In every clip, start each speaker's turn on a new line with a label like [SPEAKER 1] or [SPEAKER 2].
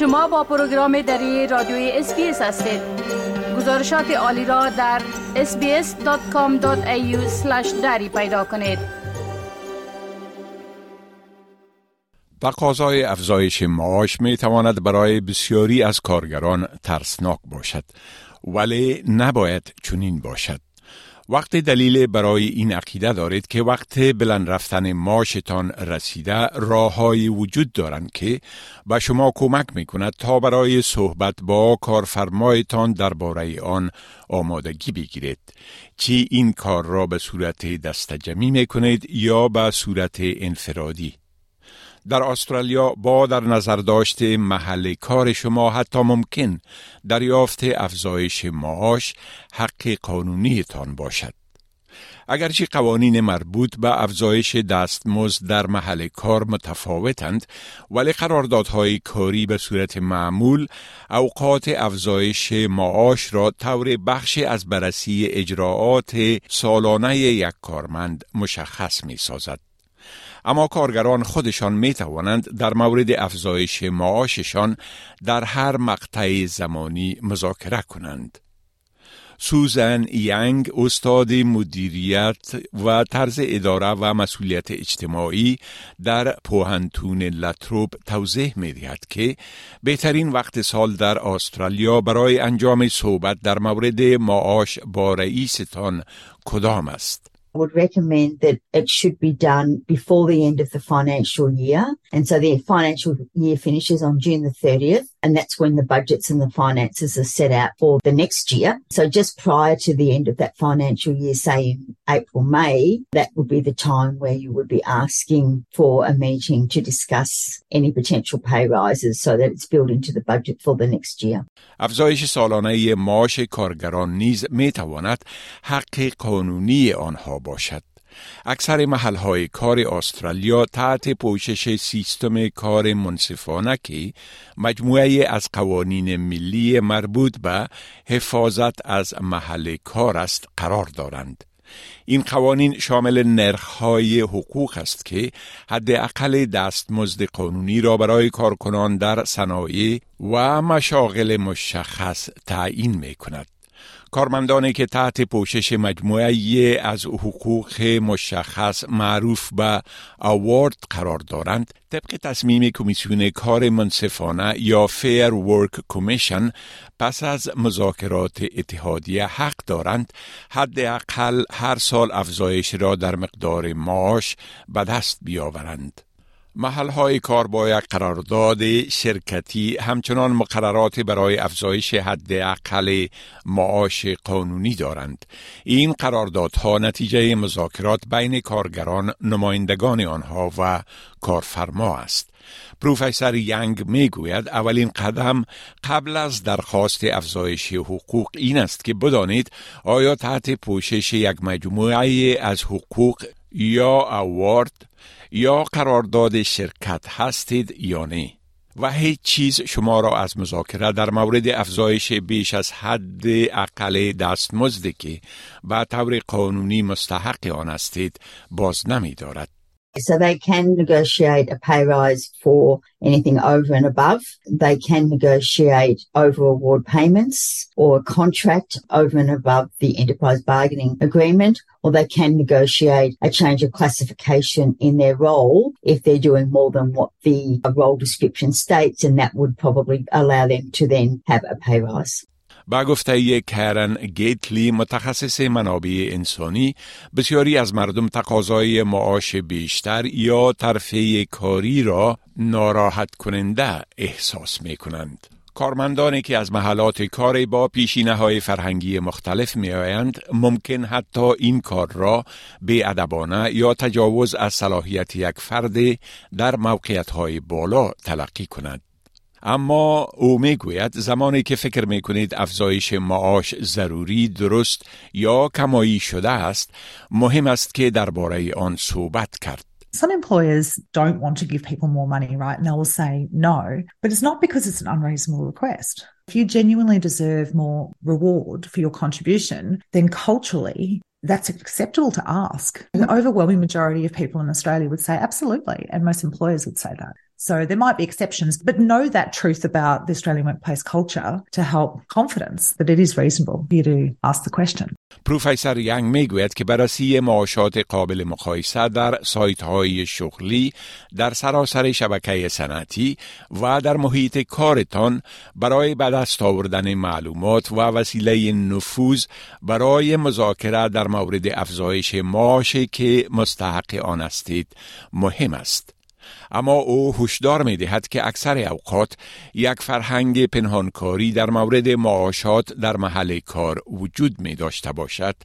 [SPEAKER 1] شما با پروگرام دری رادیوی SBS هستید. گزارشات عالی را در sbs.com.au دری پیدا کنید.
[SPEAKER 2] تقاضای افزایش معاش می تواند برای بسیاری از کارگران ترسناک باشد ولی نباید چنین باشد. وقتی دلیل برای این عقیده دارید که وقت بلند رفتن معاشتان رسیده راههایی وجود دارند که به شما کمک می کند تا برای صحبت با کارفرمایتان درباره آن آمادگی بگیرید. چی این کار را به صورت دستجمی می کنید یا به صورت انفرادی؟ در استرالیا با در نظر داشته محل کار شما حتی ممکن دریافت افزایش معاش حق قانونیتان باشد. اگرچه قوانین مربوط به افزایش دستمزد در محل کار متفاوتند ولی قراردادهای کاری به صورت معمول اوقات افزایش معاش را طور بخشی از بررسی اجراعات سالانه یک کارمند مشخص می سازد. اما کارگران خودشان می توانند در مورد افزایش معاششان در هر مقطع زمانی مذاکره کنند. سوزن ینگ استاد مدیریت و طرز اداره و مسئولیت اجتماعی در پوهنتون لطروب توضیح می دهد که بهترین وقت سال در استرالیا برای انجام صحبت در مورد معاش با رئیستان کدام است؟
[SPEAKER 3] Would recommend that it should be done before the end of the financial year. And so the financial year finishes on June the 30th. And that's when the budgets and the finances are set out for the next year. So just prior to the end of that financial year, say in April, May, that would be the time where you would be asking for a meeting to discuss any potential pay rises so that it's built into the budget for the next year.
[SPEAKER 2] افزایش سالانه معاش کارگران نیز می تواند حق قانونی آنها باشد. اکثر محلهای کار استرالیا تحت پوشش سیستم کار منصفانه که مجموعه از قوانین ملی مربوط به حفاظت از محل کار است قرار دارند. این قوانین شامل نرخهای حقوق است که حداقل دستمزد قانونی را برای کارکنان در صنایع و مشاغل مشخص تعیین می کند. کارمندانی که تحت پوشش مجموعه از حقوق مشخص معروف به اوارد قرار دارند طبق تصمیم کمیسیون کار منصفانه یا فیر ورک کمیشن پس از مذاکرات اتحادیه حق دارند. حداقل هر سال افزایش را در مقدار معاش به دست بیاورند. محل کار با یک قرارداد شرکتی همچنان مقررات برای افزایش حد اقل معاش قانونی دارند. این قراردادها نتیجه مذاکرات بین کارگران نمایندگان آنها و کارفرما است. پروفسور ینگ می گوید اولین قدم قبل از درخواست افزایش حقوق این است که بدانید آیا تحت پوشش یک مجموعه از حقوق یا اوارد یا قرارداد شرکت هستید یا نه و هیچ چیز شما را از مذاکره در مورد افزایش بیش از حد اقل دستمزدی که به طور قانونی مستحق آن هستید باز نمی دارد.
[SPEAKER 3] So they can negotiate a pay rise for anything over and above. They can negotiate over award payments or a contract over and above the enterprise bargaining agreement, or they can negotiate a change of classification in their role if they're doing more than what the role description states, and that would probably allow them to then have a pay rise.
[SPEAKER 2] با گفته کرن گیتلی متخصص منابع انسانی بسیاری از مردم تقاضای معاش بیشتر یا ترفیع کاری را ناراحت کننده احساس می کنند. کارمندانی که از محلات کار با پیشینه های فرهنگی مختلف می آیند ممکن حتی این کار را به ادبانه یا تجاوز از صلاحیت یک فرد در موقعیت های بالا تلقی کند. اما او میگوید زمانی که فکر می کنید افزایش معاش ضروری درست یا کمایی شده است مهم است که درباره آن صحبت کرد
[SPEAKER 4] Some employers don't want to give people more money, right? And they will say no, but it's not because it's an unreasonable request. If you genuinely deserve more reward for your contribution, then culturally that's acceptable to ask. The overwhelming majority of people in Australia would say absolutely, and most employers would say that. So there might be exceptions, but know that truth about the Australian workplace culture to help confidence that it is reasonable for you to ask the question.
[SPEAKER 2] پروفسور ینگ می‌گوید که بررسی معاشات قابل مقایسه در سایت های شغلی در سراسر شبکه صنعتی و در محیط کارتان برای به دست آوردن معلومات و وسیله نفوذ برای مذاکره در مورد افزایش معاشی که مستحق آن استید مهم است. اما او هشدار می دهد که اکثر اوقات یک فرهنگ پنهانکاری در مورد معاشات در محل کار وجود می داشته باشد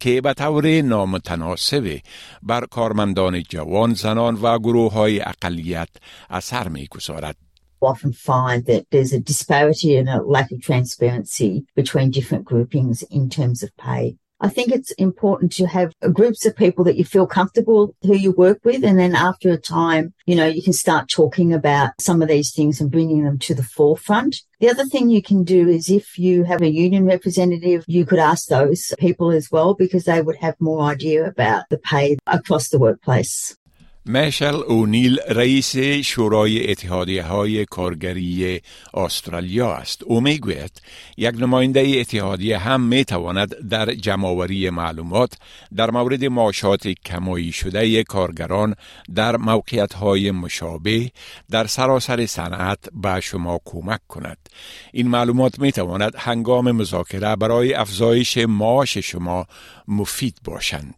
[SPEAKER 2] که به طور نامتناسب بر کارمندان جوان زنان و گروه های اقلیت اثر می گذارد.
[SPEAKER 3] often find that there's a disparity and a lack of transparency between different groupings in terms of pay. I think it's important to have groups of people that you feel comfortable who you work with. And then after a time, you know, you can start talking about some of these things and bringing them to the forefront. The other thing you can do is if you have a union representative, you could ask those people as well because they would have more idea about the pay across the workplace.
[SPEAKER 2] مشل اونیل رئیس شورای اتحادیه های کارگری استرالیا است. او می‌گوید یک نماینده اتحادیه هم می تواند در جمعوری معلومات در مورد معاشات کمایی شده کارگران در موقعیت های مشابه در سراسر صنعت به شما کمک کند. این معلومات می تواند هنگام مذاکره برای افزایش معاش شما مفید باشند.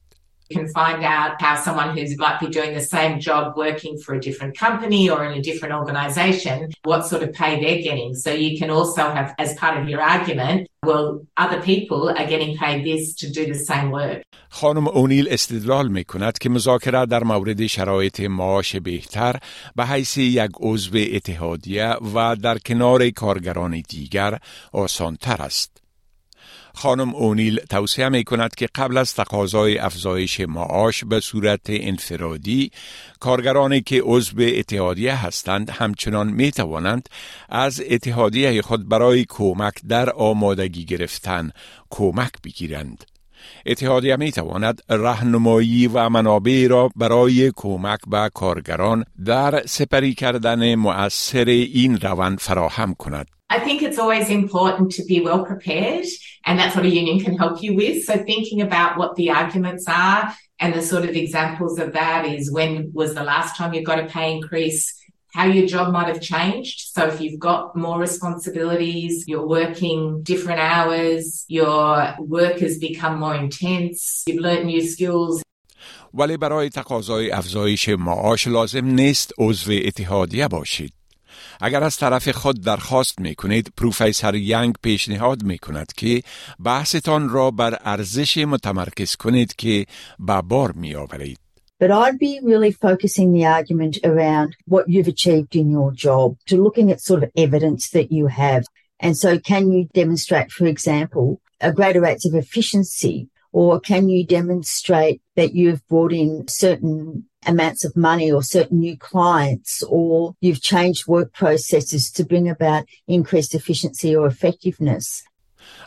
[SPEAKER 5] Can find out how someone who might be doing the same job working for a different company or in a different organization, what sort of pay they're getting. So you can also have, as part of your argument, well, other people are getting paid this to do the same work.
[SPEAKER 2] خانم اونیل استدلال می کند که مذاکره در مورد شرایط معاش بهتر به حیث یک عضو اتحادیه و در کنار کارگران دیگر آسانتر است. خانم اونیل توصیه می کند که قبل از تقاضای افزایش معاش به صورت انفرادی کارگرانی که عضو اتحادیه هستند همچنان می توانند از اتحادیه خود برای کمک در آمادگی گرفتن کمک بگیرند. اتحادیه می تواند رهنمایی و منابع را برای کمک به کارگران در سپری کردن مؤثر این روند فراهم کند.
[SPEAKER 5] I think it's always important to be well prepared, and that's what a union can help you with. So, thinking about what the arguments are and the sort of examples of that is when was the last time you got a pay increase? How your job might have changed. So, if you've got more responsibilities, you're working different hours, your work has become more intense, you've learned new skills,
[SPEAKER 2] ولی برای تقاضای افزایش معاش لازم نیست عضو اتحادیه باشید. اگر از طرف خود درخواست می کنید پروفیسر ینگ پیشنهاد می کند که بحثتان را بر ارزش متمرکز کنید که به بار می آورید.
[SPEAKER 3] But I'd be really focusing the argument around what you've achieved in your job, to looking at sort of evidence that you have. And so can you demonstrate, for example, a greater rates of efficiency or can you demonstrate that you've brought in certain amounts of money or certain new clients or you've changed work processes to bring about increased efficiency or effectiveness.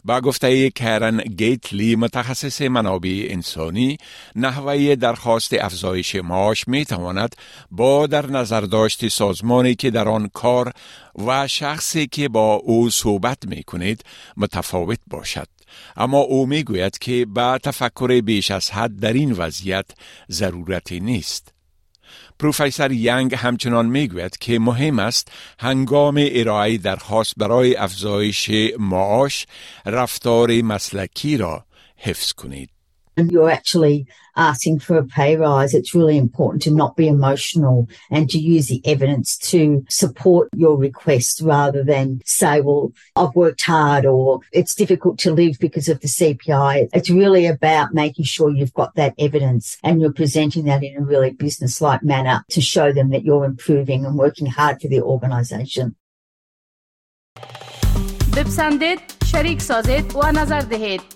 [SPEAKER 2] با گفته کرن گیتلی متخصص منابع انسانی نحوه درخواست افزایش معاش می تواند با در نظر داشت سازمانی که در آن کار و شخصی که با او صحبت می کنید متفاوت باشد. اما او می گوید که با تفکر بیش از حد در این وضعیت ضرورتی نیست. پروفسور ینگ همچنان می‌گوید که مهم است هنگام ارائه درخواست برای افزایش معاش رفتار مسلکی را حفظ کنید.
[SPEAKER 3] and you're actually asking for a pay rise, it's really important to not be emotional and to use the evidence to support your request rather than say, well, I've worked hard or it's difficult to live because of the CPI. It's really about making sure you've got that evidence and you're presenting that in a really business like manner to show them that you're improving and working hard for the organisation.
[SPEAKER 1] بپسندید شریک سازید و نظر دهید